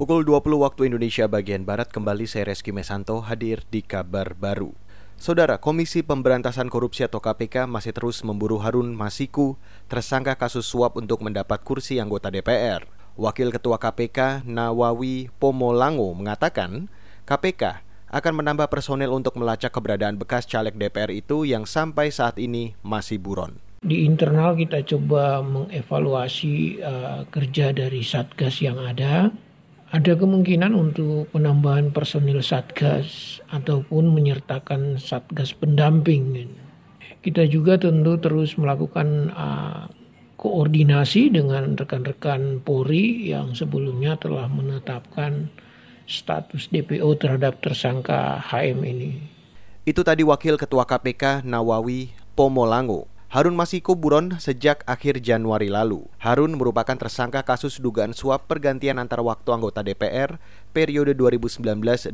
Pukul 20 waktu Indonesia bagian Barat kembali saya Reski Mesanto hadir di kabar baru. Saudara, Komisi Pemberantasan Korupsi atau KPK masih terus memburu Harun Masiku, tersangka kasus suap untuk mendapat kursi anggota DPR. Wakil Ketua KPK Nawawi Pomolango mengatakan, KPK akan menambah personel untuk melacak keberadaan bekas caleg DPR itu yang sampai saat ini masih buron. Di internal kita coba mengevaluasi uh, kerja dari satgas yang ada ada kemungkinan untuk penambahan personil satgas ataupun menyertakan satgas pendamping. Kita juga tentu terus melakukan uh, koordinasi dengan rekan-rekan Polri yang sebelumnya telah menetapkan status DPO terhadap tersangka HM ini. Itu tadi Wakil Ketua KPK Nawawi Pomolango. Harun Masiku buron sejak akhir Januari lalu. Harun merupakan tersangka kasus dugaan suap pergantian antar waktu anggota DPR periode 2019-2024.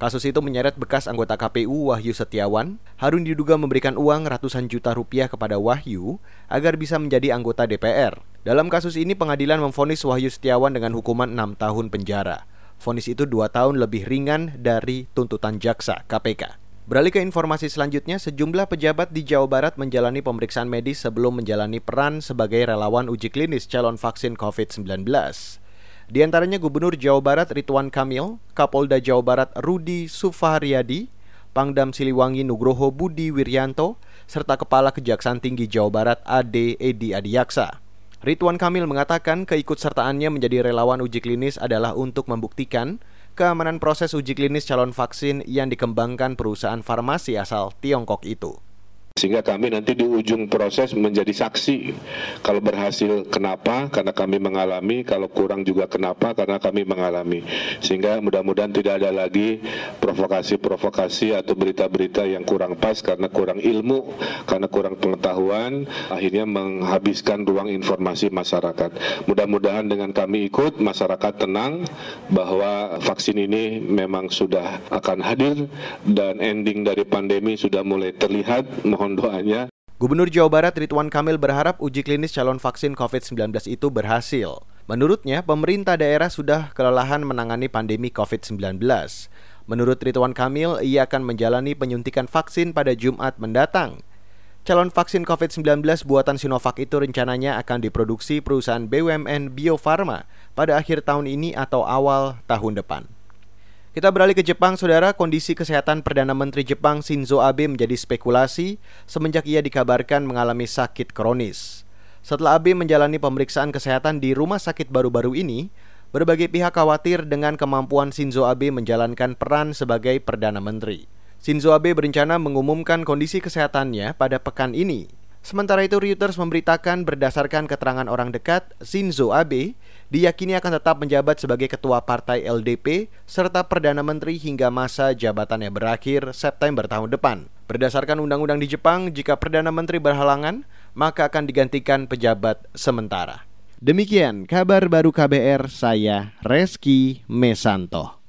Kasus itu menyeret bekas anggota KPU Wahyu Setiawan. Harun diduga memberikan uang ratusan juta rupiah kepada Wahyu agar bisa menjadi anggota DPR. Dalam kasus ini pengadilan memfonis Wahyu Setiawan dengan hukuman 6 tahun penjara. Fonis itu dua tahun lebih ringan dari tuntutan jaksa KPK. Beralih ke informasi selanjutnya, sejumlah pejabat di Jawa Barat menjalani pemeriksaan medis sebelum menjalani peran sebagai relawan uji klinis calon vaksin COVID-19. Di antaranya Gubernur Jawa Barat Ridwan Kamil, Kapolda Jawa Barat Rudi Sufahriyadi, Pangdam Siliwangi Nugroho Budi Wiryanto, serta Kepala Kejaksaan Tinggi Jawa Barat Ade Edi Adiaksa. Ridwan Kamil mengatakan keikutsertaannya menjadi relawan uji klinis adalah untuk membuktikan keamanan proses uji klinis calon vaksin yang dikembangkan perusahaan farmasi asal Tiongkok itu. Sehingga kami nanti di ujung proses menjadi saksi. Kalau berhasil kenapa? Karena kami mengalami. Kalau kurang juga kenapa? Karena kami mengalami. Sehingga mudah-mudahan tidak ada lagi provokasi-provokasi atau berita-berita yang kurang pas karena kurang ilmu, karena kurang pengetahuan, akhirnya menghabiskan ruang informasi masyarakat. Mudah-mudahan dengan kami ikut, masyarakat tenang bahwa vaksin ini memang sudah akan hadir dan ending dari pandemi sudah mulai terlihat. Mohon doanya. Gubernur Jawa Barat Ridwan Kamil berharap uji klinis calon vaksin COVID-19 itu berhasil. Menurutnya, pemerintah daerah sudah kelelahan menangani pandemi COVID-19. Menurut Ridwan Kamil, ia akan menjalani penyuntikan vaksin pada Jumat mendatang. Calon vaksin COVID-19 buatan Sinovac itu rencananya akan diproduksi perusahaan BUMN Bio Farma pada akhir tahun ini atau awal tahun depan. Kita beralih ke Jepang, saudara. Kondisi kesehatan Perdana Menteri Jepang Shinzo Abe menjadi spekulasi semenjak ia dikabarkan mengalami sakit kronis. Setelah Abe menjalani pemeriksaan kesehatan di rumah sakit baru-baru ini, berbagai pihak khawatir dengan kemampuan Shinzo Abe menjalankan peran sebagai Perdana Menteri. Shinzo Abe berencana mengumumkan kondisi kesehatannya pada pekan ini. Sementara itu Reuters memberitakan berdasarkan keterangan orang dekat, Shinzo Abe diyakini akan tetap menjabat sebagai ketua partai LDP serta Perdana Menteri hingga masa jabatannya berakhir September tahun depan. Berdasarkan undang-undang di Jepang, jika Perdana Menteri berhalangan, maka akan digantikan pejabat sementara. Demikian kabar baru KBR, saya Reski Mesanto.